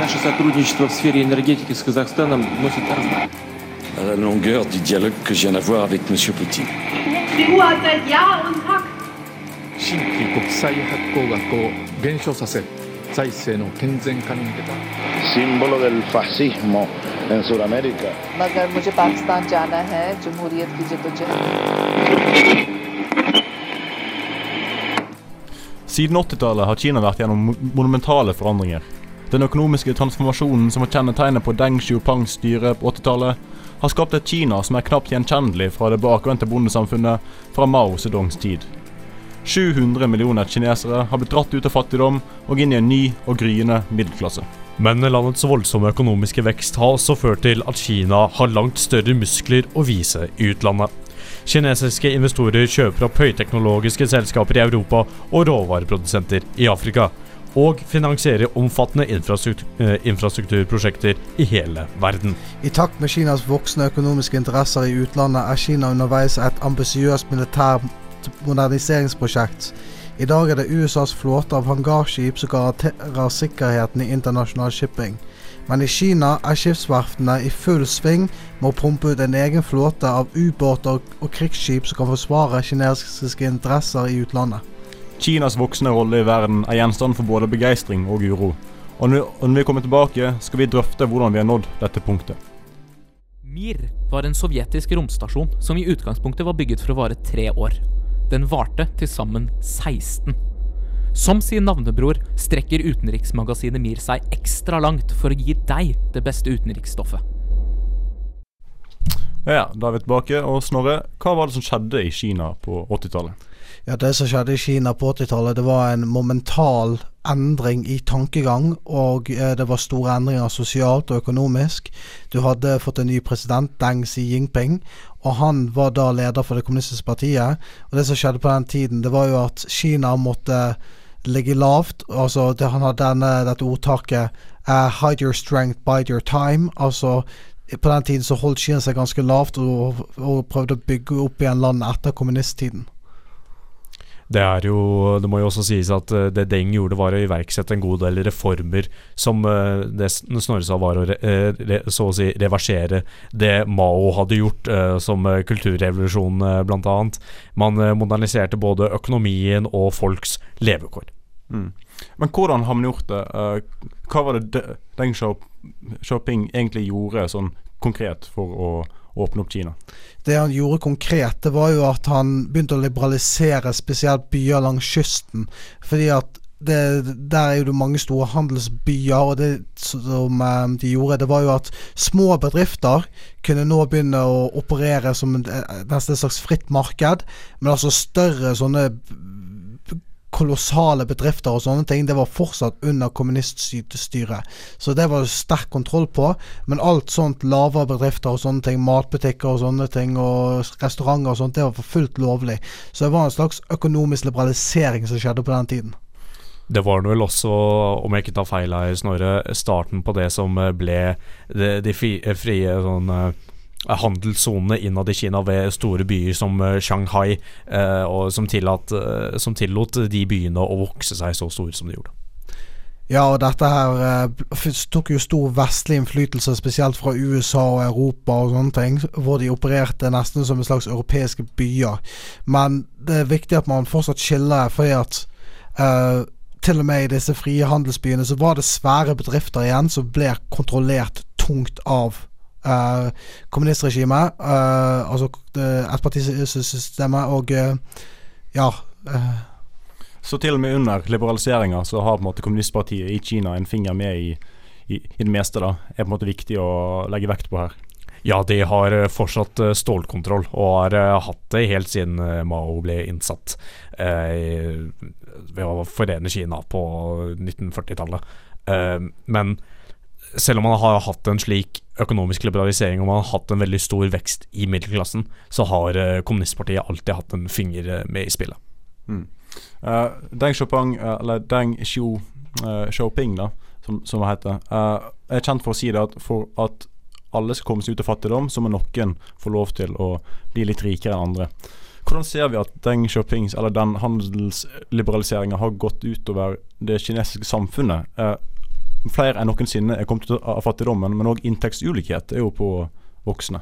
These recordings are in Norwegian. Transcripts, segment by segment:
Наше сотрудничество в сфере энергетики с Казахстаном носит à la longueur du dialogue que je viens d'avoir avec M. Poutine. En Siden 80-tallet har Kina vært gjennom monumentale forandringer. Den økonomiske transformasjonen som var kjennetegnet på Deng Xiupangs styre på 80-tallet, har skapt et Kina som er knapt gjenkjennelig fra det bakvendte bondesamfunnet fra Mao Zedongs tid. 700 millioner kinesere har blitt dratt ut av fattigdom og inn i en ny og gryende middelklasse. Men landets voldsomme økonomiske vekst har også ført til at Kina har langt større muskler å vise i utlandet. Kinesiske investorer kjøper opp høyteknologiske selskaper i Europa og råvareprodusenter i Afrika, og finansierer omfattende eh, infrastrukturprosjekter i hele verden. I takt med Kinas voksende økonomiske interesser i utlandet er Kina underveis et ambisiøst militært moderniseringsprosjekt. I dag er det USAs flåte av hangarskip som garanterer sikkerheten i internasjonal shipping. Men i Kina er skipsverftene i full sving med å pumpe ut en egen flåte av ubåter og krigsskip som kan forsvare kinesiske interesser i utlandet. Kinas voksende rolle i verden er gjenstand for både begeistring og uro. Og når vi kommer tilbake, skal vi drøfte hvordan vi har nådd dette punktet. Mir var en sovjetisk romstasjon som i utgangspunktet var bygget for å vare tre år. Den varte til sammen 16. Som sin navnebror strekker utenriksmagasinet Mir seg ekstra langt for å gi deg det beste utenriksstoffet. Ja, da er vi tilbake. Og Snorre, hva var det som skjedde i Kina på 80-tallet? Ja, Det som skjedde i Kina på 80-tallet, det var en momental endring i tankegang, og eh, det var store endringer sosialt og økonomisk. Du hadde fått en ny president, Deng Xi Jinping, og han var da leder for det kommunistiske partiet. Og det som skjedde på den tiden, det var jo at Kina måtte ligge lavt. Altså, det, han hadde denne, dette ordtaket uh, 'Hide your strength, bide your time'. Altså på den tiden så holdt Kina seg ganske lavt og, og prøvde å bygge opp igjen landet etter kommunisttiden. Det er jo, det må jo også sies at eh, det Deng gjorde, var å iverksette en god del reformer som eh, det Snorre sa var å eh, så å si reversere det Mao hadde gjort, som kulturrevolusjonen bl.a. Man moderniserte både økonomien og folks levekår. Mm. Men hvordan har man gjort det? Hva var det Deng Xiao- Xiaoping egentlig gjorde sånn konkret for å åpne opp Kina? Det han gjorde konkret, det var jo at han begynte å liberalisere spesielt byer langs kysten. Fordi at det, der er jo det mange store handelsbyer, og det som eh, de gjorde, det var jo at små bedrifter kunne nå begynne å operere som eh, nesten et slags fritt marked. Men altså større sånne kolossale bedrifter og sånne ting, det var fortsatt under kommuniststyret. Så det var det sterk kontroll på. Men alt sånt lavere bedrifter og sånne ting, matbutikker og sånne ting, og restauranter og sånt, det var for fullt lovlig. Så det var en slags økonomisk liberalisering som skjedde på den tiden. Det var vel også, om jeg ikke tar feil her, Snorre, starten på det som ble de, de frie sånn eh, handelssonene innad i Kina ved store byer som eh, Shanghai, eh, og som, tillatt, eh, som tillot de byene å vokse seg så store som de gjorde. Ja, og dette her eh, tok jo stor vestlig innflytelse, spesielt fra USA og Europa og sånne ting, hvor de opererte nesten som en slags europeiske byer. Men det er viktig at man fortsatt skiller, fordi at uh, til og med i disse frie handelsbyene så var det svære bedrifter igjen som ble kontrollert tungt av eh, kommunistregimet, uh, altså uh, ettpartisystemet, og uh, ja eh, Så til og med under liberaliseringa så har på en måte kommunistpartiet i Kina en finger med i, i, i det meste. da Er på en måte viktig å legge vekt på her. Ja, de har eh, fortsatt eh, stålkontroll, og har eh, hatt det helt siden eh, Mao ble innsatt eh, ved å forene Kina på 1940-tallet. Eh, men selv om man har hatt en slik økonomisk liberalisering og man har hatt en veldig stor vekst i middelklassen, så har eh, kommunistpartiet alltid hatt en finger eh, med i spillet. Mm. Uh, Deng Xiaoping, eller Deng Xiu, uh, Xiaoping, da, som, som det heter, er kjent for å si det at for at alle skal komme seg ut av fattigdom, så må noen få lov til å bli litt rikere enn andre. Hvordan ser vi at Deng Xiaopings, eller den handelsliberaliseringa har gått utover det kinesiske samfunnet? Eh, flere enn noensinne er kommet ut av fattigdommen, men òg inntektsulikhet er jo på voksne.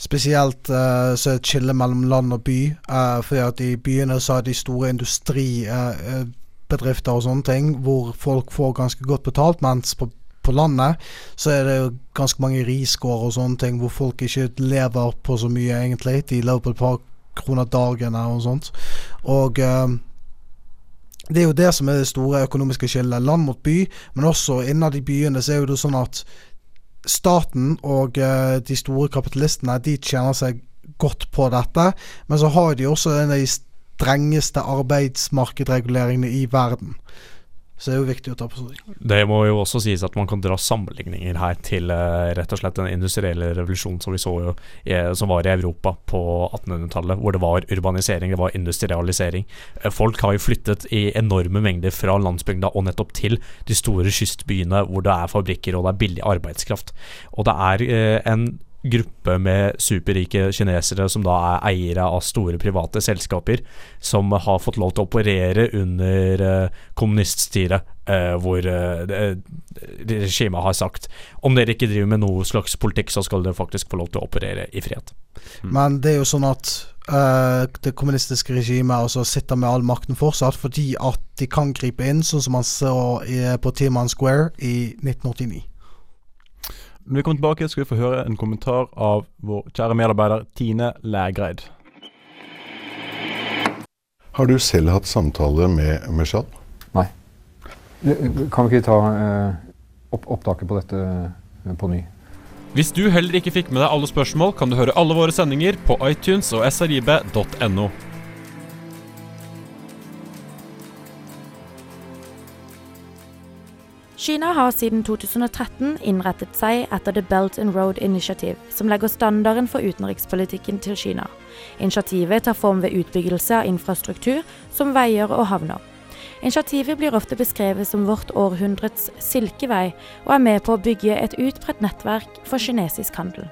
Spesielt uh, så er det et skille mellom land og by. Uh, fordi at i byene så er de store industribedrifter uh, og sånne ting, hvor folk får ganske godt betalt, mens på, på landet så er det jo ganske mange risgårder og sånne ting hvor folk ikke lever på så mye, egentlig. De lever på et par kroner dagen og sånt. Og det er jo det som er det store økonomiske skillet, land mot by. Men også innad i byene så er jo sånn at staten og uh, de store kapitalistene de tjener seg godt på dette, men så har de også en av de strengeste arbeidsmarkedreguleringene i verden. Så det er jo viktig å ta på seg. Det må jo også sies at man kan dra sammenligninger her til uh, rett og slett den industrielle revolusjonen som vi så jo som var i Europa på 1800-tallet, hvor det var urbanisering, det var industrialisering. Uh, folk har jo flyttet i enorme mengder fra landsbygda og nettopp til de store kystbyene hvor det er fabrikker og det er billig arbeidskraft. Og det er en gruppe med superrike kinesere som da er eiere av store private selskaper, som har fått lov til å operere under uh, kommuniststyret, uh, hvor uh, regimet har sagt om dere ikke driver med noe slags politikk, så skal dere faktisk få lov til å operere i frihet. Mm. Men det er jo sånn at uh, det kommunistiske regimet altså sitter med all makten fortsatt, fordi at de kan gripe inn, sånn som man så på Timan Square i 1989. Når vi kommer tilbake, skal vi få høre en kommentar av vår kjære medarbeider Tine Lægreid. Har du selv hatt samtale med Meshad? Nei. Kan vi ikke ta eh, opp opptaket på dette eh, på ny? Hvis du heller ikke fikk med deg alle spørsmål, kan du høre alle våre sendinger på iTunes og srib.no. Kina har siden 2013 innrettet seg etter The Belt and Road Initiative, som legger standarden for utenrikspolitikken til Kina. Initiativet tar form ved utbyggelse av infrastruktur som veier og havner. Initiativet blir ofte beskrevet som vårt århundrets silkevei, og er med på å bygge et utbredt nettverk for kinesisk handel.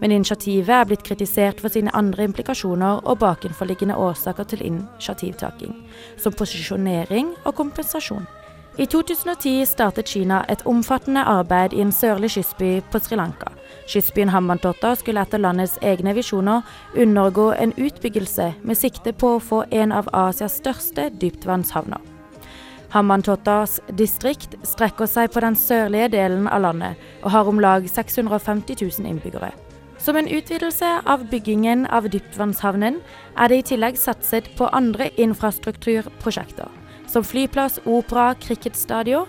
Men initiativet er blitt kritisert for sine andre implikasjoner og bakenforliggende årsaker til initiativtaking, som posisjonering og kompensasjon. I 2010 startet Kina et omfattende arbeid i en sørlig kystby på Sri Lanka. Kystbyen Hambantota skulle etter landets egne visjoner undergå en utbyggelse med sikte på å få en av Asias største dyptvannshavner. Hambantotas distrikt strekker seg på den sørlige delen av landet og har om lag 650 000 innbyggere. Som en utvidelse av byggingen av dyptvannshavnen er det i tillegg satset på andre infrastrukturprosjekter som flyplass, opera, cricketstadion.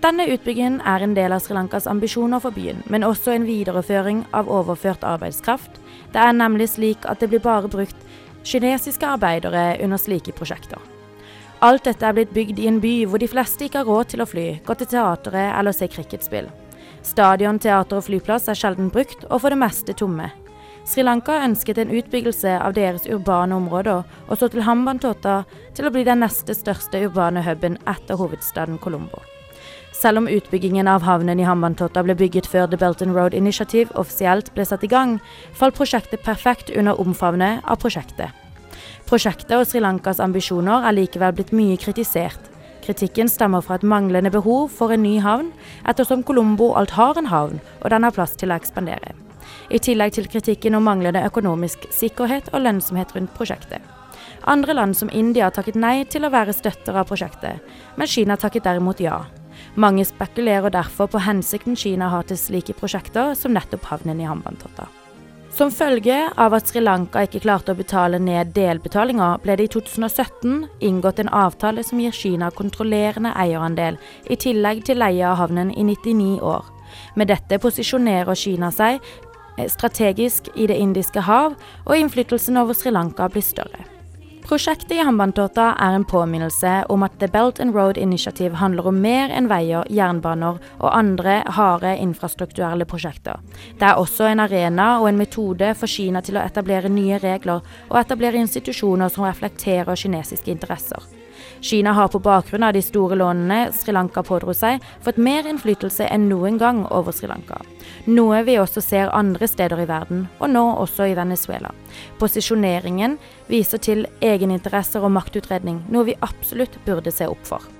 Denne utbyggingen er en del av Sri Lankas ambisjoner for byen, men også en videreføring av overført arbeidskraft. Det er nemlig slik at det blir bare brukt kinesiske arbeidere under slike prosjekter. Alt dette er blitt bygd i en by hvor de fleste ikke har råd til å fly, gå til teateret eller se cricketspill. Stadion, teater og flyplass er sjelden brukt, og for det meste tomme. Sri Lanka ønsket en utbyggelse av deres urbane områder, og så til Hambantota til å bli den neste største urbane huben etter hovedstaden Colombo. Selv om utbyggingen av havnen i Hambantota ble bygget før The Belt and Road Initiative offisielt ble satt i gang, falt prosjektet perfekt under omfavnet av prosjektet. Prosjektet og Sri Lankas ambisjoner er likevel blitt mye kritisert. Kritikken stammer fra et manglende behov for en ny havn, ettersom Colombo alt har en havn, og den har plass til å ekspandere i tillegg til kritikken om manglende økonomisk sikkerhet og lønnsomhet rundt prosjektet. Andre land som India takket nei til å være støtter av prosjektet, men Kina takket derimot ja. Mange spekulerer derfor på hensikten Kina har til slike prosjekter som nettopp havnen i Hambantota. Som følge av at Sri Lanka ikke klarte å betale ned delbetalinger, ble det i 2017 inngått en avtale som gir Kina kontrollerende eierandel, i tillegg til leie av havnen i 99 år. Med dette posisjonerer Kina seg strategisk i Det indiske hav, og innflytelsen over Sri Lanka blir større. Prosjektet i Hambantota er en påminnelse om at The Belt and Road Initiative handler om mer enn veier, jernbaner og andre harde infrastrukturelle prosjekter. Det er også en arena og en metode for Kina til å etablere nye regler og etablere institusjoner som reflekterer kinesiske interesser. Kina har på bakgrunn av de store lånene Sri Lanka pådro seg, fått mer innflytelse enn noen gang over Sri Lanka. Noe vi også ser andre steder i verden, og nå også i Venezuela. Posisjoneringen viser til egeninteresser og maktutredning, noe vi absolutt burde se opp for.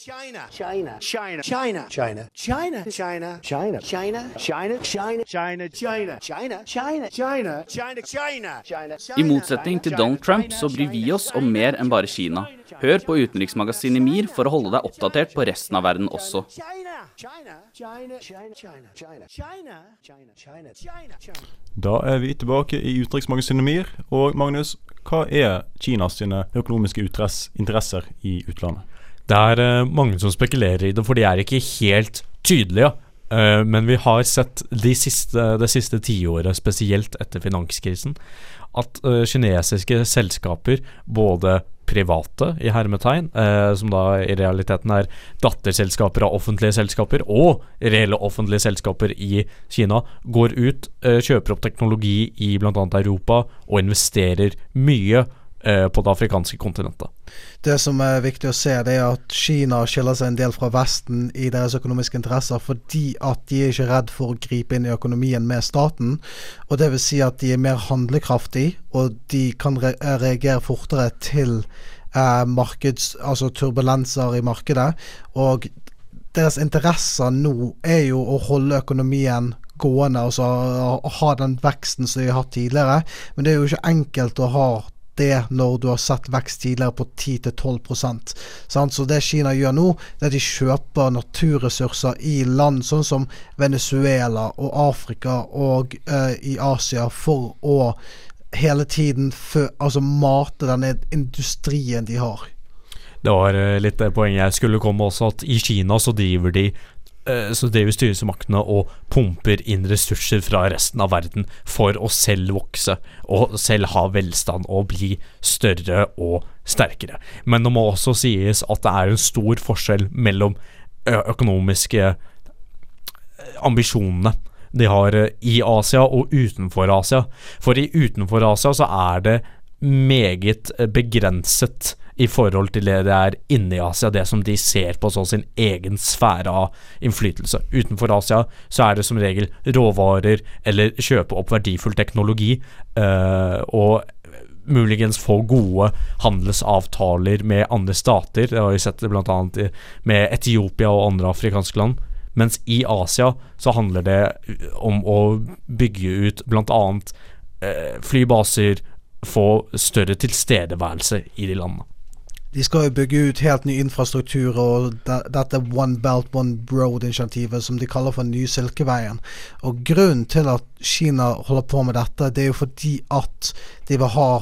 China, China, China, China, China, China, China, China, China, China, China, China, China, China, China, China, China, China, China. I motsetning til Donald Trump så bryr vi oss om mer enn bare Kina. Hør på utenriksmagasinet MIR for å holde deg oppdatert på resten av verden også. China, China, China, China, China, China, China, China, China, China. Da er vi tilbake i utenriksmagasinet MIR. Og Magnus, hva er Kinas økonomiske interesser i utlandet? Det er eh, mange som spekulerer i det, for de er ikke helt tydelige. Eh, men vi har sett de siste, det siste tiåret, spesielt etter finanskrisen, at eh, kinesiske selskaper, både private i hermetegn, som da i realiteten er datterselskaper av offentlige selskaper, og reelle offentlige selskaper i Kina, går ut, kjøper opp teknologi i bl.a. Europa og investerer mye på det afrikanske kontinentet. Det som er viktig å se, det er at Kina skiller seg en del fra Vesten i deres økonomiske interesser fordi at de er ikke redd for å gripe inn i økonomien med staten. Og vil si at de er mer handlekraftige, og de kan re reagere fortere til eh, markeds, altså turbulenser i markedet. Og deres interesser nå er jo å holde økonomien gående, altså å ha den veksten som de har hatt tidligere. Men det er jo ikke enkelt å ha det når du har sett vekst tidligere på 10-12% sant? Så det Kina gjør nå, det er at de kjøper naturressurser i land sånn som Venezuela og Afrika og uh, i Asia for å hele tiden fø, altså mate denne industrien de har. Det var eh, litt det poenget jeg skulle komme også, at i Kina så driver de eh, så driver styresmaktene og pumper inn ressurser fra resten av verden for å selv vokse og selv ha velstand og bli større og sterkere. Men det må også sies at det er en stor forskjell mellom økonomiske eh, ambisjonene de har eh, i Asia og utenfor Asia. For i utenfor Asia så er det meget eh, begrenset i forhold til det det er inne i Asia, det som de ser på som sin egen sfære av innflytelse. Utenfor Asia så er det som regel råvarer eller kjøpe opp verdifull teknologi, øh, og muligens få gode handelsavtaler med andre stater. Det har vi sett bl.a. med Etiopia og andre afrikanske land. Mens i Asia så handler det om å bygge ut bl.a. Eh, flybaser, få større tilstedeværelse i de landene. De skal jo bygge ut helt ny infrastruktur, og dette One Belt One Road-initiativet som de kaller for Nye Silkeveien. Og Grunnen til at Kina holder på med dette, det er jo fordi at de vil ha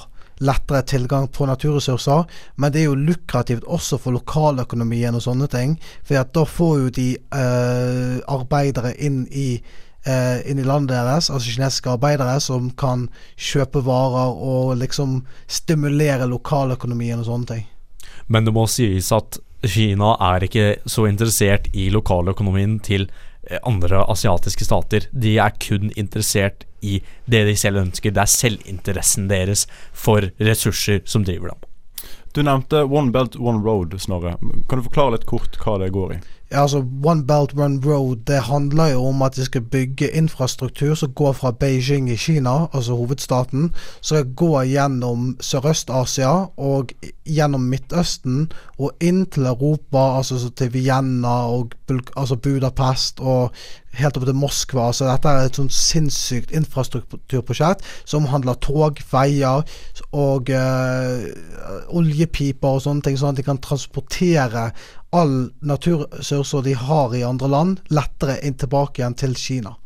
lettere tilgang på naturressurser, men det er jo lukrativt også for lokaløkonomien og sånne ting. For da får jo de eh, arbeidere inn i eh, inn i landet deres, altså kinesiske arbeidere som kan kjøpe varer og liksom stimulere lokaløkonomien og sånne ting. Men det må sies at Kina er ikke så interessert i lokaløkonomien til eh, andre asiatiske stater. De er kun interessert i det de selv ønsker. Det er selvinteressen deres for ressurser som driver dem. Du nevnte One Belt One Road, Snorre. Kan du forklare litt kort hva det går i? Altså One Belt One Road det handler jo om at de skal bygge infrastruktur som går fra Beijing i Kina, altså hovedstaten, som går gjennom Sørøst-Asia og gjennom Midtøsten og inn til Europa, altså så til Vienna og altså Budapest og helt opp til Moskva. Så dette er et sånt sinnssykt infrastrukturprosjekt som handler tog, veier og eh, oljepiper og sånne ting, sånn at de kan transportere all naturressurser de har i andre land, lettere inn tilbake igjen til Kina.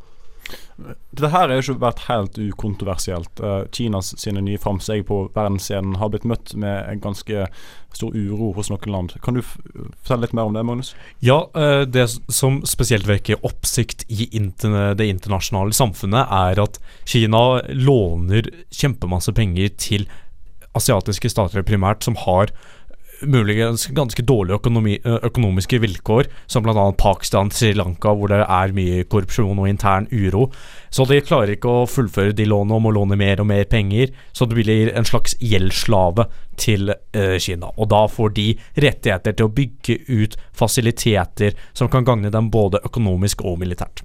Dette her har jo ikke vært helt ukontroversielt. Uh, Kinas sine nye framsteg på verdensscenen har blitt møtt med en ganske stor uro hos noen land. Kan du fortelle litt mer om det, Magnus? Ja, eh, det som spesielt vekker oppsikt i det internasjonale samfunnet, er at Kina låner kjempemasse penger til asiatiske stater primært, som har muligens ganske dårlige økonomi, økonomiske vilkår, som bl.a. Pakistan, Sri Lanka, hvor det er mye korrupsjon og intern uro. Så de klarer ikke å fullføre de lånene og må låne mer og mer penger, så det blir en slags gjeldsslave til eh, Kina. Og da får de rettigheter til å bygge ut fasiliteter som kan gagne dem både økonomisk og militært.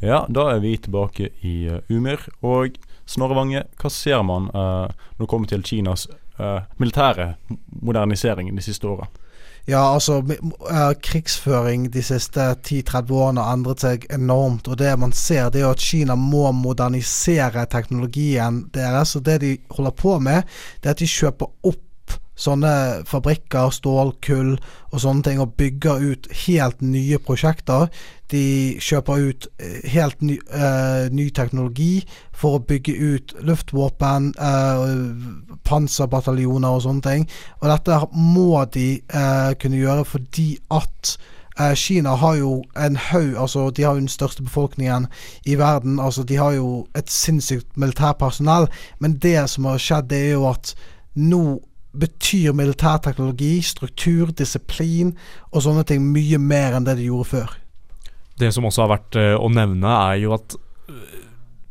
Ja, da er vi tilbake i uh. Og Snorre Vange, hva ser man uh, når det kommer til Kinas uh, militære modernisering de siste åra? Ja, altså krigsføring de siste 10-30 årene har endret seg enormt. Og det man ser, det er jo at Kina må modernisere teknologien deres. Og det de holder på med, det er at de kjøper opp sånne fabrikker, stål, kull og sånne ting, og bygger ut helt nye prosjekter. De kjøper ut helt ny, uh, ny teknologi for å bygge ut luftvåpen, uh, panserbataljoner og sånne ting. Og dette må de uh, kunne gjøre fordi at Kina har jo en haug Altså, de har jo den største befolkningen i verden. Altså, de har jo et sinnssykt militærpersonell. Men det som har skjedd, det er jo at nå betyr militærteknologi, struktur, disiplin og sånne ting mye mer enn det de gjorde før. Det som også har vært uh, å nevne, er jo at uh,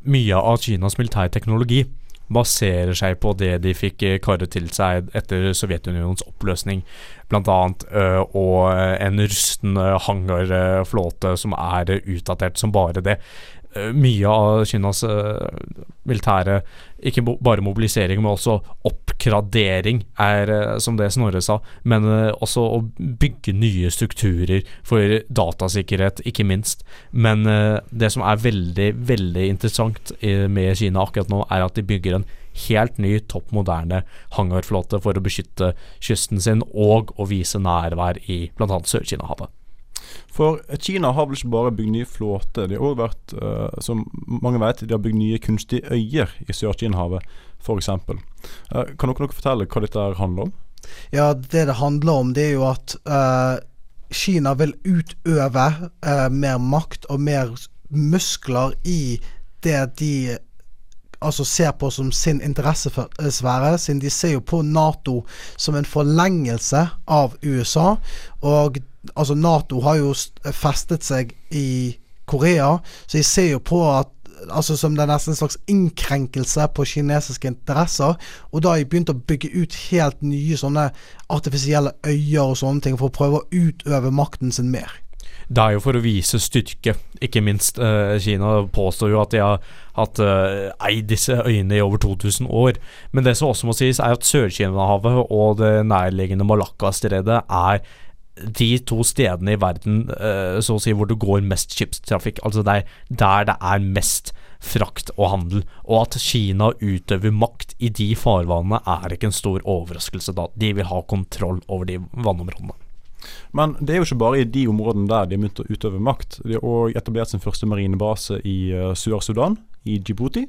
mye av Kinas militærteknologi baserer seg på det de fikk karret til seg etter Sovjetunionens oppløsning. Uh, og en rusten hangarflåte som er utdatert som bare det. Mye av Kinas militære, ikke bare mobilisering, men også oppgradering, er som det Snorre sa. Men også å bygge nye strukturer for datasikkerhet, ikke minst. Men det som er veldig, veldig interessant med Kina akkurat nå, er at de bygger en helt ny, topp moderne hangarflåte for å beskytte kysten sin og å vise nærvær i bl.a. Sør-Kina-havet. For Kina har vel ikke bare bygd nye flåter, de har òg vært, uh, som mange vet, de har bygd nye kunstige øyer i Sør-Kina-havet, f.eks. Uh, kan dere fortelle hva dette handler om? Ja, det det handler om, det er jo at uh, Kina vil utøve mer makt og mer muskler i det de altså ser på som sin interessesfære, siden de ser jo på Nato som en forlengelse av USA. Og altså Nato har jo festet seg i Korea, så de ser jo på at altså som det er nesten en slags innkrenkelse på kinesiske interesser. Og da har de begynt å bygge ut helt nye sånne artifisielle øyer og sånne ting for å prøve å utøve makten sin mer. Det er jo for å vise styrke, ikke minst. Eh, Kina påstår jo at de har hatt eh, eid disse øyene i over 2000 år. Men det som også må sies, er at Sør-Kina-havet og det nærliggende Malakka-stredet er de to stedene i verden eh, så å si hvor det går mest skipstrafikk. Altså det er der det er mest frakt og handel. Og at Kina utøver makt i de farvannene er ikke en stor overraskelse da. De vil ha kontroll over de vannområdene. Men det er jo ikke bare i de områdene der de har begynt å utøve makt. De har òg etablert sin første marinebase i uh, Sør-Sudan, i Djibouti,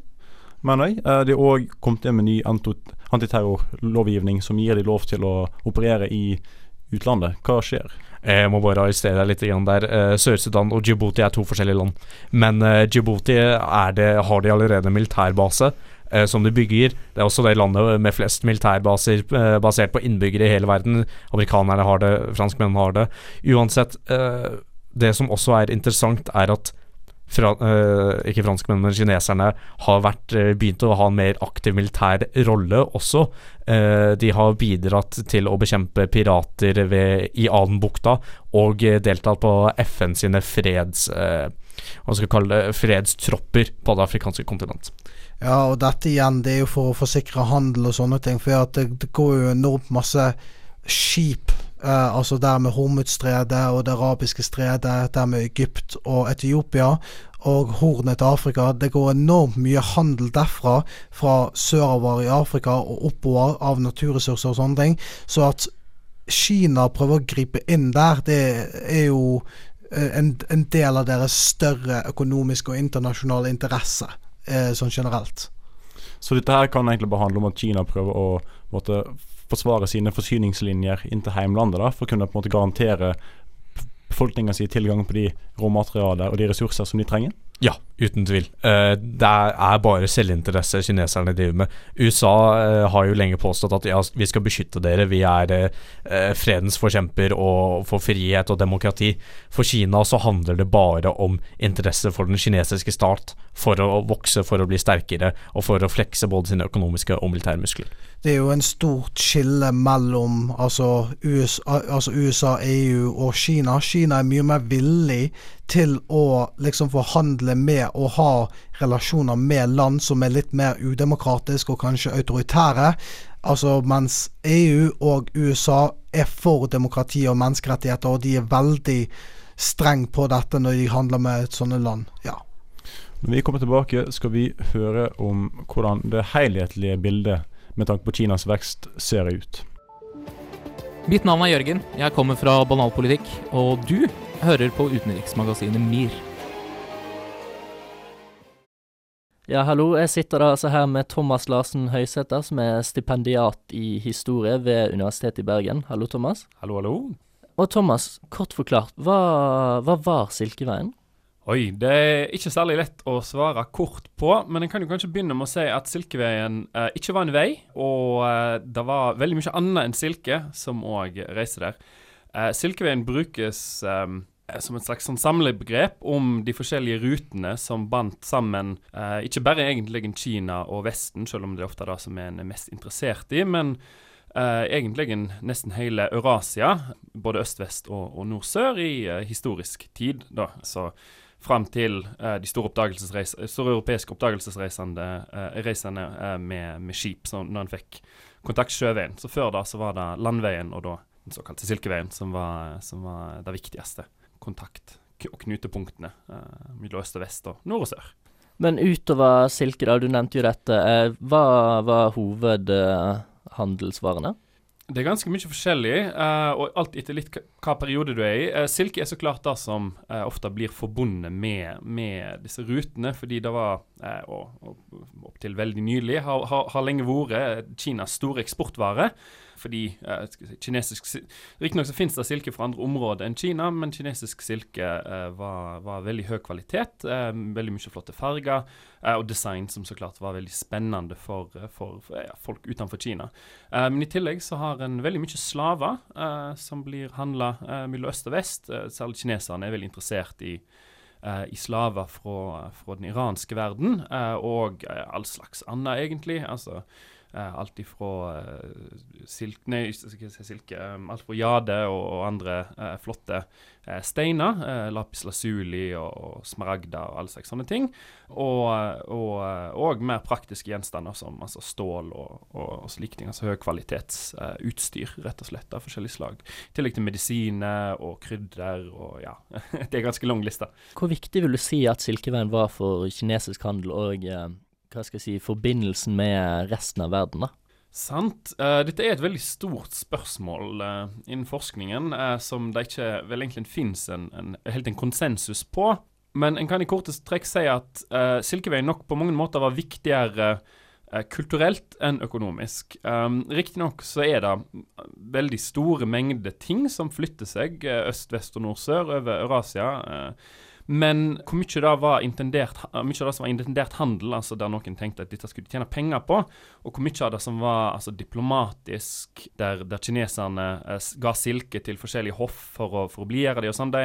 mener jeg. Uh, de har òg kommet inn med ny antiterrorlovgivning som gir de lov til å operere i utlandet. Hva skjer? Jeg må bare arrestere deg litt der. Uh, Sør-Sudan og Djibouti er to forskjellige land. Men Djibouti det, har de allerede militærbase uh, som de bygger. Det er også det landet med flest militærbaser basert på innbyggere i hele verden. Amerikanerne har det, franskmennene har det. Uansett, det som også er interessant, er at fra, uh, ikke franskmennene, men kineserne har vært, uh, begynt å ha en mer aktiv militær rolle også. De har bidratt til å bekjempe pirater ved, i Adenbukta og deltatt på FN sine freds, hva skal vi kalle det, fredstropper på det afrikanske kontinent. Ja, og dette igjen, det er jo for å forsikre handel og sånne ting. For det, det går jo enormt masse skip Uh, altså der med Hormuzstredet og det arabiske stredet, der med Egypt og Etiopia og Hornet til Afrika. Det går enormt mye handel derfra, fra sørover i Afrika og oppover av naturressurser og sånne ting. Så at Kina prøver å gripe inn der, det er jo uh, en, en, del av deres større økonomiske og internasjonale interesse, sånn generelt. Så dette her kan egentlig bare handle om at Kina prøver å måtte forsvare sine forsyningslinjer inn til heimlandet, da, for å kunne på en måte garantere befolkninga si tilgang på de råmaterialer og de ressurser som de trenger? Ja, Uten tvil. Eh, det er bare selvinteresse kineserne driver med. USA eh, har jo lenge påstått at ja, vi skal beskytte dere, vi er eh, fredens forkjemper og for frihet og demokrati. For Kina så handler det bare om interesse for den kinesiske stat, for å vokse, for å bli sterkere og for å flekse både sine økonomiske og militære muskler. Det er jo en stort skille mellom altså USA, altså USA, EU og Kina. Kina er mye mer villig til å liksom forhandle med og ha relasjoner med land som er litt mer udemokratiske og kanskje autoritære. Altså Mens EU og USA er for demokrati og menneskerettigheter, og de er veldig streng på dette når de handler med et sånne land. Ja. Når vi kommer tilbake, skal vi høre om hvordan det helhetlige bildet med tanke på Kinas vekst ser ut. Mitt navn er Jørgen. Jeg kommer fra Banalpolitikk, og du hører på utenriksmagasinet MIR. Ja, hallo. Jeg sitter da altså her med Thomas Larsen Høysæter, som er stipendiat i historie ved Universitetet i Bergen. Hallo, Thomas. Hallo, hallo. Og Thomas, kort forklart, hva, hva var Silkeveien? Oi, det er ikke særlig lett å svare kort på, men en kan jo kanskje begynne med å si at Silkeveien eh, ikke var en vei, og eh, det var veldig mye annet enn silke som òg reiste der. Eh, Silkeveien brukes eh, som et slags sånn samlebegrep om de forskjellige rutene som bandt sammen eh, ikke bare egentlig Kina og Vesten, selv om det er ofte det som en er mest interessert i, men eh, egentlig nesten hele Eurasia, både øst-vest og, og nord-sør, i eh, historisk tid. da, så Fram til eh, de store, europeiske oppdagelsesreisende eh, reisende, eh, med, med, skip, så når en fikk kontakt sjøveien. Så før da så var det landveien og da den såkalte Silkeveien som var, som var det viktigste kontakt- og knutepunktene eh, mellom øst og vest og nord og sør. Men utover silke, da, du nevnte jo dette. Eh, hva var hovedhandelsvarene? Eh, det er ganske mye forskjellig, uh, og alt etter litt hva periode du er i. Uh, silke er så klart det som uh, ofte blir forbundet med, med, disse rutene, fordi det var, og, og opptil veldig nylig, har, har, har lenge vært Kinas store eksportvare fordi eh, kinesisk Riktignok finnes det silke fra andre områder enn Kina, men kinesisk silke eh, var, var, veldig høy kvalitet. Eh, veldig mye flotte farger, eh, og design som så klart var veldig spennende for, eh, for, for ja, folk utenfor Kina. Eh, men i tillegg så har en veldig mye slaver som blir handla mellom øst og vest. særlig kineserne er veldig interessert i i slaver fra, fra, den iranske verden, og all slags annet, egentlig. Altså, Uh, alt ifra uh, silk, nei, silke, um, alt fra jade og, og andre uh, flotte steiner. lapis lazuli og, og smaragder og alle slags sånne ting. Og, og, og, mer praktiske gjenstander som altså stål og, og slike ting. Altså høykvalitetsutstyr, rett og slett, av forskjellige slag. I tillegg til medisiner og krydder og ja. det er ganske lang liste. Hvor viktig vil du si at Silkeveien var for kinesisk handel og hva skal jeg si, forbindelsen med resten av verden, da? Sant. Uh, dette er et veldig stort spørsmål uh, innen forskningen, uh, som det ikke vel egentlig finnes en, en, helt en konsensus på. Men en kan i kortest trekk si at Silkeveien nok på mange måter var viktigere kulturelt enn økonomisk. Um, Riktignok så er det veldig store mengder ting som flytter seg øst, vest og nord, sør over Eurasia. Men hvor mye det var intendert, mye av det som var intendert handel, altså der noen tenkte at dette skulle de tjene penger på, og hvor mye av det som var altså, diplomatisk, der, der kineserne eh, ga silke til forskjellige hoff for å, for å blidgjøre dem og sånn, det,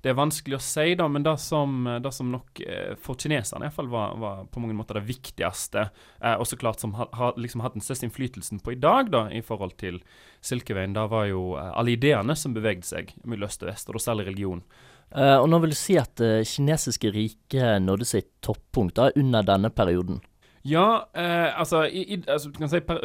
det, er vanskelig å si, da, men det som, det som nok eh, for kineserne iallfall var, var på mange måter det viktigste, eh, og så klart som har ha, liksom hatt den største innflytelsen på i dag, da, i forhold til Silkeveien, da var jo eh, alle ideene som bevegde seg mellom øst og vest, og da særlig religion. Uh, og nå vil du si at det uh, kinesiske riket nådde sitt toppunkt da, under denne perioden? Ja, uh, altså, i, i, altså, du kan si per,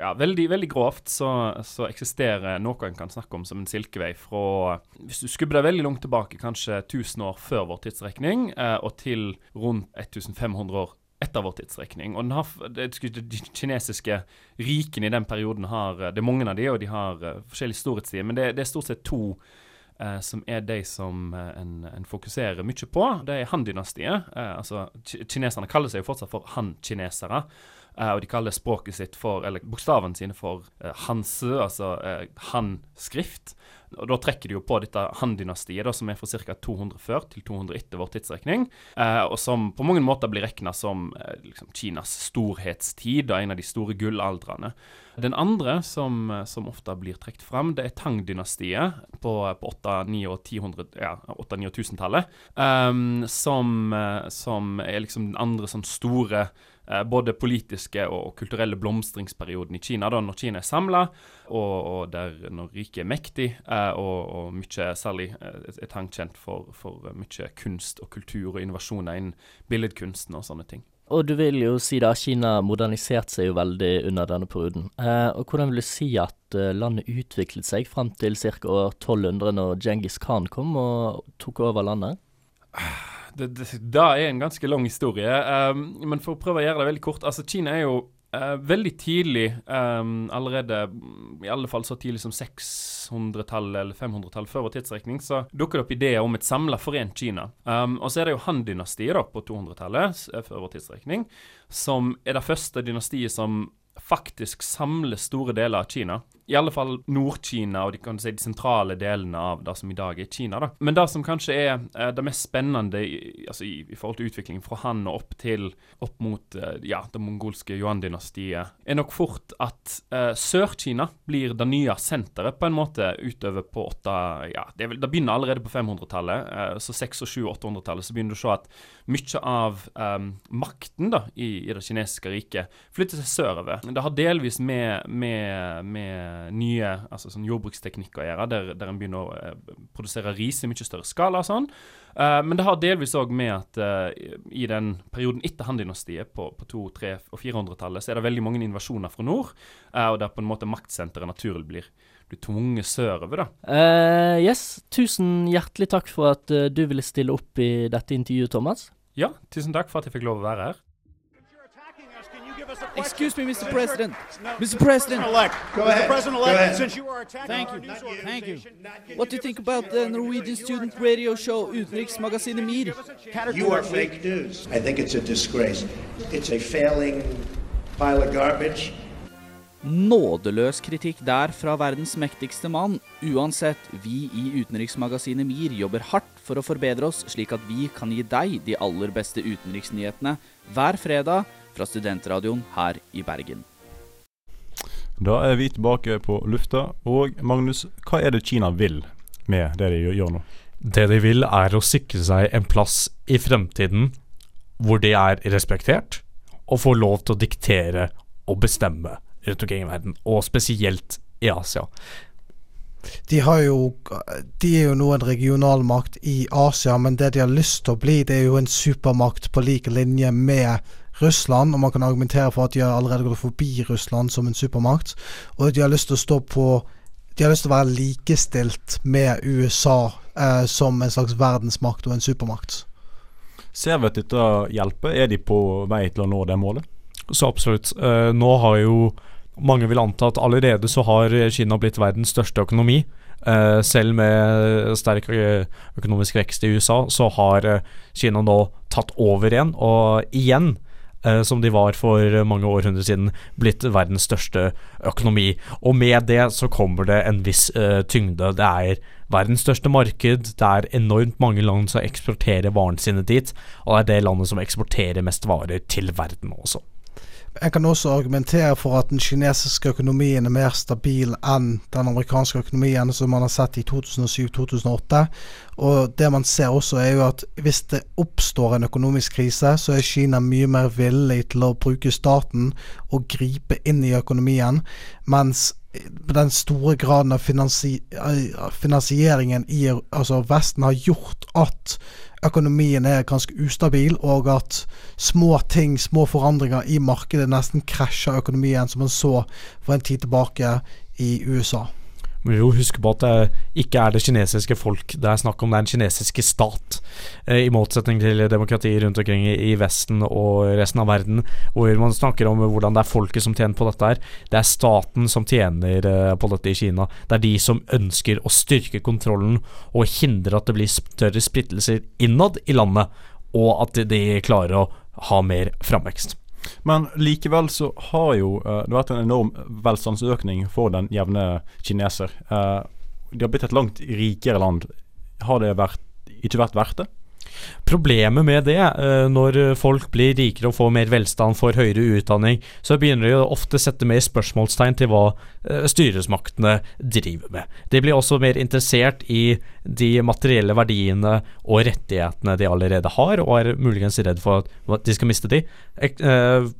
ja, veldig, veldig grovt så, så, eksisterer noe en kan snakke om som en silkevei fra Hvis du skubber deg veldig langt tilbake, kanskje 1000 år før vår tidsrekning, uh, og til rundt 1500 år etter vår tidsrekning. Og har, det, De kinesiske rikene i den perioden har Det er mange av de, og de har forskjellige storhetstider, men det, det er stort sett to eh, som er de som eh, en, en, fokuserer mye på. Det er Han-dynastiet. Eh, altså, kineserne kaller seg jo fortsatt for Han-kinesere. Eh, og de kaller språket sitt for, eller bokstavene sine for eh, hanse, altså eh, han-skrift. Og Da trekker de jo på dette Han-dynastiet, da, som er fra ca. 200 før til 200 etter vår tidsrekning, Eh, og som på mange måter blir regna som eh, liksom Kinas storhetstid, og en av de store gullaldrene. Den andre som, eh, som ofte blir trukket fram, det er Tang-dynastiet på, på 800-, 900- og 1000- ja, 800- og 1000-tallet. Um, som, eh, som er liksom den andre sånn store eh, både politiske og kulturelle blomstringsperioden i Kina, da, når Kina er samla, og, og der når riket er mektig, eh, og, og mye, særlig eh, er Tang kjent for, for mye kunst og kultur og innovasjoner innen billedkunsten og sånne ting. Og du vil jo si da Kina moderniserte seg jo veldig under denne perioden. Eh, og hvordan vil du si at eh, landet utviklet seg frem til ca. år 1200, når Djengis Khan kom og tok over landet? det, det, er en ganske lang historie. Um, men for å prøve å gjøre det veldig kort altså Kina er jo uh, veldig tidlig, um, allerede i alle fall så tidlig som 600-tallet eller 500-tallet før vår tidsrekning, så dukker det opp ideer om et samla forent Kina. Um, og så er det jo Han-dynastiet da på 200-tallet før vår tidsrekning, som er det første dynastiet som faktisk samler store deler av Kina. I alle fall Nord-Kina og de, si, de sentrale delene av det som i dag er Kina. da. Men det som kanskje er eh, det mest spennende i, altså i, i, forhold til utviklingen fra han og opp til opp mot eh, ja, det mongolske Yuan-dynastiet, er nok fort at eh, Sør-Kina blir det nye senteret på en måte utover på åtte ja, Det, det begynner allerede på 500-tallet. Eh, så 600-, 700- 800-tallet så begynner du å se at mye av um, makten da, i, i, det kinesiske riket flytter seg sørover. Det har delvis med, med, med nye altså sånn jordbruksteknikker å gjøre, der, der en begynner å eh, produsere ris i mye større skala og sånn. Eh, men det har delvis òg med at uh, i den perioden etter Han-dynastiet, på, på 200-, 300- og 400-tallet, så er det veldig mange invasjoner fra nord, og der på en måte maktsenteret naturlig blir blir tvunget sørover, da. Uh, yes, tusen hjertelig takk for at du ville stille opp i dette intervjuet, Thomas. Ja, tusen takk for at jeg fikk lov å være her. Excuse me, Mr. President. Mr. President. Go Mr. ahead. President elect, since you are attacking Thank you. Thank you. What do you think about the Norwegian student radio show Utenriksmagasinet Mir? You are fake news. I think it's a disgrace. It's a failing pile of garbage. Nådeløs kritikk der fra verdens mektigste mann. Uansett, vi i utenriksmagasinet MIR jobber hardt for å forbedre oss, slik at vi kan gi deg de aller beste utenriksnyhetene hver fredag fra studentradioen her i Bergen. Da er vi tilbake på lufta. Og Magnus, hva er det Kina vil med det de gjør nå? Det de vil, er å sikre seg en plass i fremtiden hvor de er respektert, og får lov til å diktere og bestemme rundt omkring i verden, og spesielt i Asia. De, har jo, de er jo nå en regionalmakt i Asia, men det de har lyst til å bli, det er jo en supermakt på lik linje med Russland. Og man kan argumentere for at de har allerede gått forbi Russland som en supermakt. Og de har lyst til å stå på De har lyst til å være likestilt med USA eh, som en slags verdensmakt og en supermakt. Ser vi at dette hjelper? Er de på vei til å nå det målet? Så absolutt. Eh, nå har jo mange vil anta at allerede så har Kina blitt verdens største økonomi. Eh, selv med sterk økonomisk vekst i USA, så har uh, Kina nå tatt over igjen. Og igjen, som de var for mange århundrer siden, blitt verdens største økonomi. Og med det så kommer det en viss tyngde. Det er verdens største marked. Det er enormt mange land som eksporterer varene sine dit. Og det er det landet som eksporterer mest varer til verden også. Jeg kan også argumentere for at den kinesiske økonomien er mer stabil enn den amerikanske økonomien som man har sett i 2007-2008. Og det man ser også er jo at hvis det oppstår en økonomisk krise, så er Kina mye mer villig til å bruke staten og gripe inn i økonomien, mens den store graden av finansi finansieringen i altså Vesten har gjort at økonomien er ganske ustabil, og at små ting, små forandringer i markedet nesten krasjer økonomien, som man så for en tid tilbake i USA. Må jo huske på at det ikke er det kinesiske folk det er snakk om, det er den kinesiske stat. Eh, I motsetning til demokrati rundt omkring i, i Vesten og resten av verden, hvor man snakker om hvordan det er folket som tjener på dette her. Det er staten som tjener eh, på dette i Kina. Det er de som ønsker å styrke kontrollen og hindre at det blir større splittelser innad i landet, og at de klarer å ha mer framvekst. Men likevel så har jo det det vært en enorm velstandsøkning for den jevne kineser. det de har blitt et langt rikere land. Har det vært, ikke vært verdt det? Problemet med det, eh, når folk blir rikere og får mer velstand, får høyere utdanning, så begynner de ofte å sette mer spørsmålstegn til hva eh, styresmaktene driver med. De blir også mer interessert i de materielle verdiene og rettighetene de allerede har, og er muligens redd for at de skal miste de.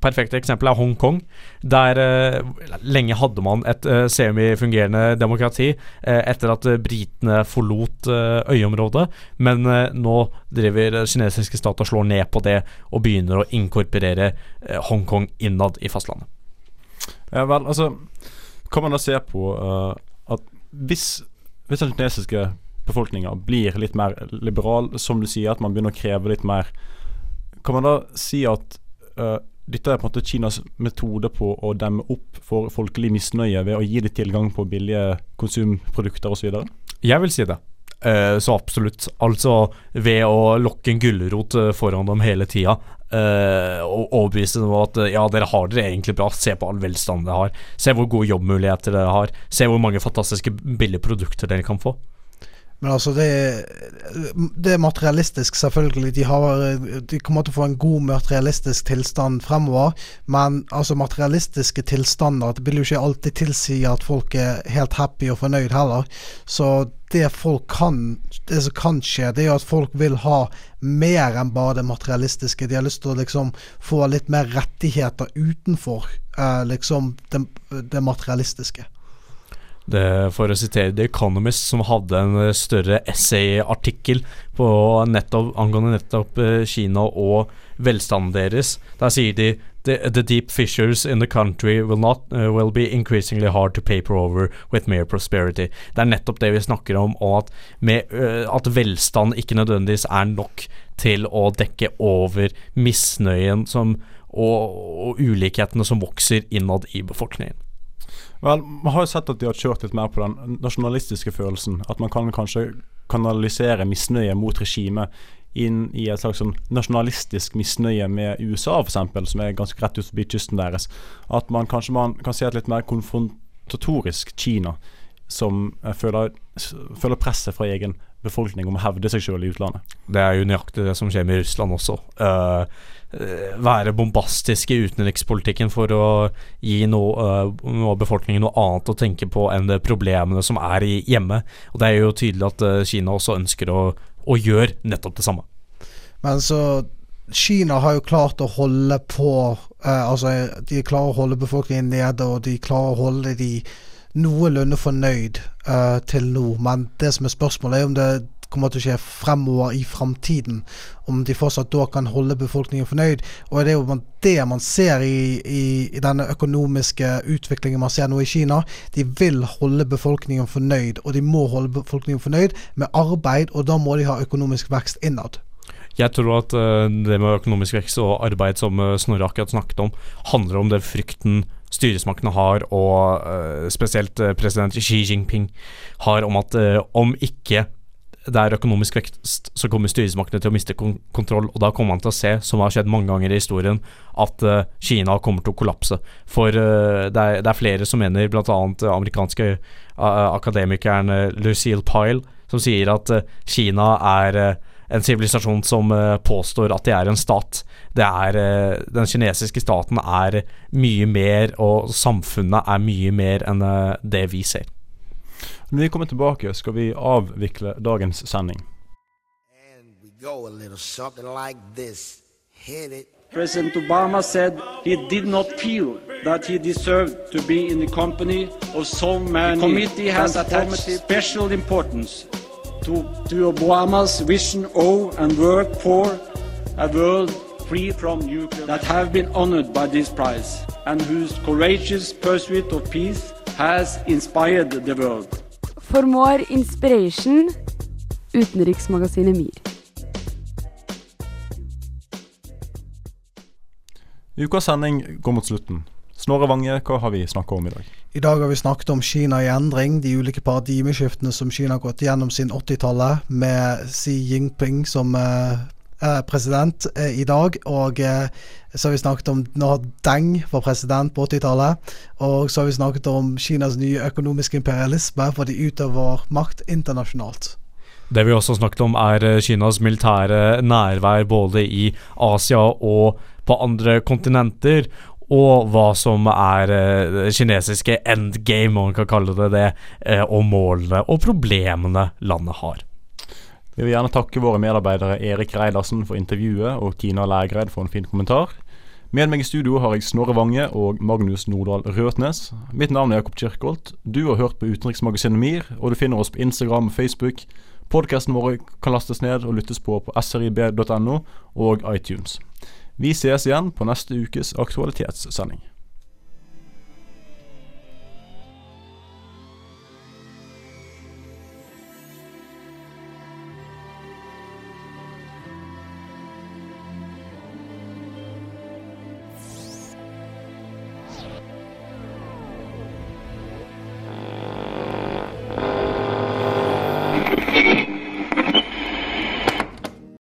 Perfekt eh, eksempel er Hongkong, der lenge hadde man et semifungerende demokrati etter at britene forlot øyområdet, men nå driver kinesiske stat og slår ned på det og begynner å inkorporere eh, Hongkong innad i fastlandet. Ja vel, altså Kan man da se på uh, at hvis, hvis den kinesiske befolkninga blir litt mer liberal, som du sier, at man begynner å kreve litt mer, kan man da si at uh, dette er på en måte Kinas metode på å demme opp for folkelig misnøye ved å gi dem tilgang på billige konsumprodukter osv.? Jeg vil si det. Uh, så absolutt. Altså ved å lokke en gulrot uh, foran dem hele tida. Uh, og overbevise dem om at ja, dere har det egentlig bra. Se på all velstand dere har. Se hvor gode jobbmuligheter dere har. Se hvor mange fantastiske billige produkter dere kan få. Men altså, det, det er materialistisk, selvfølgelig. De, har, de, kommer til å få en god materialistisk tilstand fremover. Men altså, materialistiske tilstander det vil jo ikke alltid tilsi at folk er helt happy og fornøyd heller. Så det folk kan Det som kan skje, det er at folk vil ha mer enn bare det materialistiske. De har lyst til å liksom få litt mer rettigheter utenfor eh, liksom det, det materialistiske. Det, for å sitere The Economist, som hadde en eh, større essay-artikkel angående nettopp eh, Kina og velstanden deres. Der sier de the, the deep fissures in the country will, not, uh, will be increasingly hard to paper over with mere prosperity. Det er nettopp det vi snakker om, og at, med, uh, at velstand ikke nødvendigvis er nok til å dekke over misnøyen som, og, og ulikhetene som vokser innad i befolkningen. Vel, Man har jo sett at de har kjørt litt mer på den nasjonalistiske følelsen. At man kan kanskje kanalisere misnøye mot regimet inn i et slags sånn nasjonalistisk misnøye med USA, f.eks., som er ganske rett ut forbi kysten deres. At man kanskje man kan se et litt mer konfrontatorisk Kina, som eh, føler, føler presset fra egen befolkning om å hevde seg sjøl i utlandet. Det er jo nøyaktig det som skjer med Russland også. Uh, være bombastisk i utenrikspolitikken for å gi noe, uh, noe befolkningen noe annet å tenke på enn de problemene som er i hjemme. Og Det er jo tydelig at uh, Kina også ønsker å, å gjøre nettopp det samme. Men så Kina har jo klart å holde på Altså, de klarer å holde befolkningen nede, og de klarer å holde de noenlunde fornøyd uh, til nå. Men det som er spørsmålet, er om det kommer til å skje fremover i framtiden. Om de fortsatt da kan holde befolkningen fornøyd. Og det er jo det man ser i, i, i, denne økonomiske utviklingen man ser nå i Kina. De vil holde befolkningen fornøyd, og de må holde befolkningen fornøyd med arbeid, og da må de ha økonomisk vekst innad. Jeg tror at uh, det med økonomisk vekst og arbeid som uh, Snorre akkurat snakket om, handler om den frykten styresmaktene har, og uh, spesielt president Xi Jinping har, om at om ikke det er økonomisk vekst, så kommer styresmaktene til å miste kon kontroll. Og da kommer man til å se, som har skjedd mange ganger i historien, at uh, Kina kommer til å kollapse. For uh, det, er, det, er, flere som mener, bl.a. amerikanske uh, akademikeren Lucille Pyle, som sier at Kina er en sivilisasjon som påstår at de er en stat. Er Den kinesiske staten er mye mer, og samfunnet er mye mer enn det vi ser. Når vi kommer tilbake, skal vi avvikle dagens sending. President Obama said he did not feel that he deserved to be in the company of so many. The committee has attached special importance to, to Obama's vision of and work for a world free from nuclear that have been honored by this prize and whose courageous pursuit of peace has inspired the world. For more inspiration, utenriksmagasinet MIR. Ukas sending går mot slutten. Snorre Vange, hva har vi snakka om i dag? I dag har vi snakket om Kina i endring, de ulike paradigmeskiftene som Kina har gått gjennom siden 80-tallet, med Xi Jinping som eh, president eh, i dag. Og eh, så har vi snakket om når Deng var president på 80-tallet. Og så har vi snakket om Kinas nye økonomiske imperialisme, for de utøver makt internasjonalt. Det vi også snakket om, er eh, Kinas militære nærvær både i Asia og på andre kontinenter. Og hva som er eh, det kinesiske endgame, om man kan kalle det det, eh, og målene og problemene landet har. Vi vil gjerne takke våre medarbeidere Erik Reidarsen for intervjuet og Tina Lægreid for en fin kommentar. Med meg i studio har jeg Snorre Vange og Magnus Nordahl Røtnes. Mitt navn er Jakob Kirkholt. Du har hørt på Utenriksmagasinet MIR, og du finner oss på Instagram og Facebook. Podkasten vår kan lastes ned og lyttes på på srib.no og iTunes. Vi ses igjen på neste ukes aktualitetssending.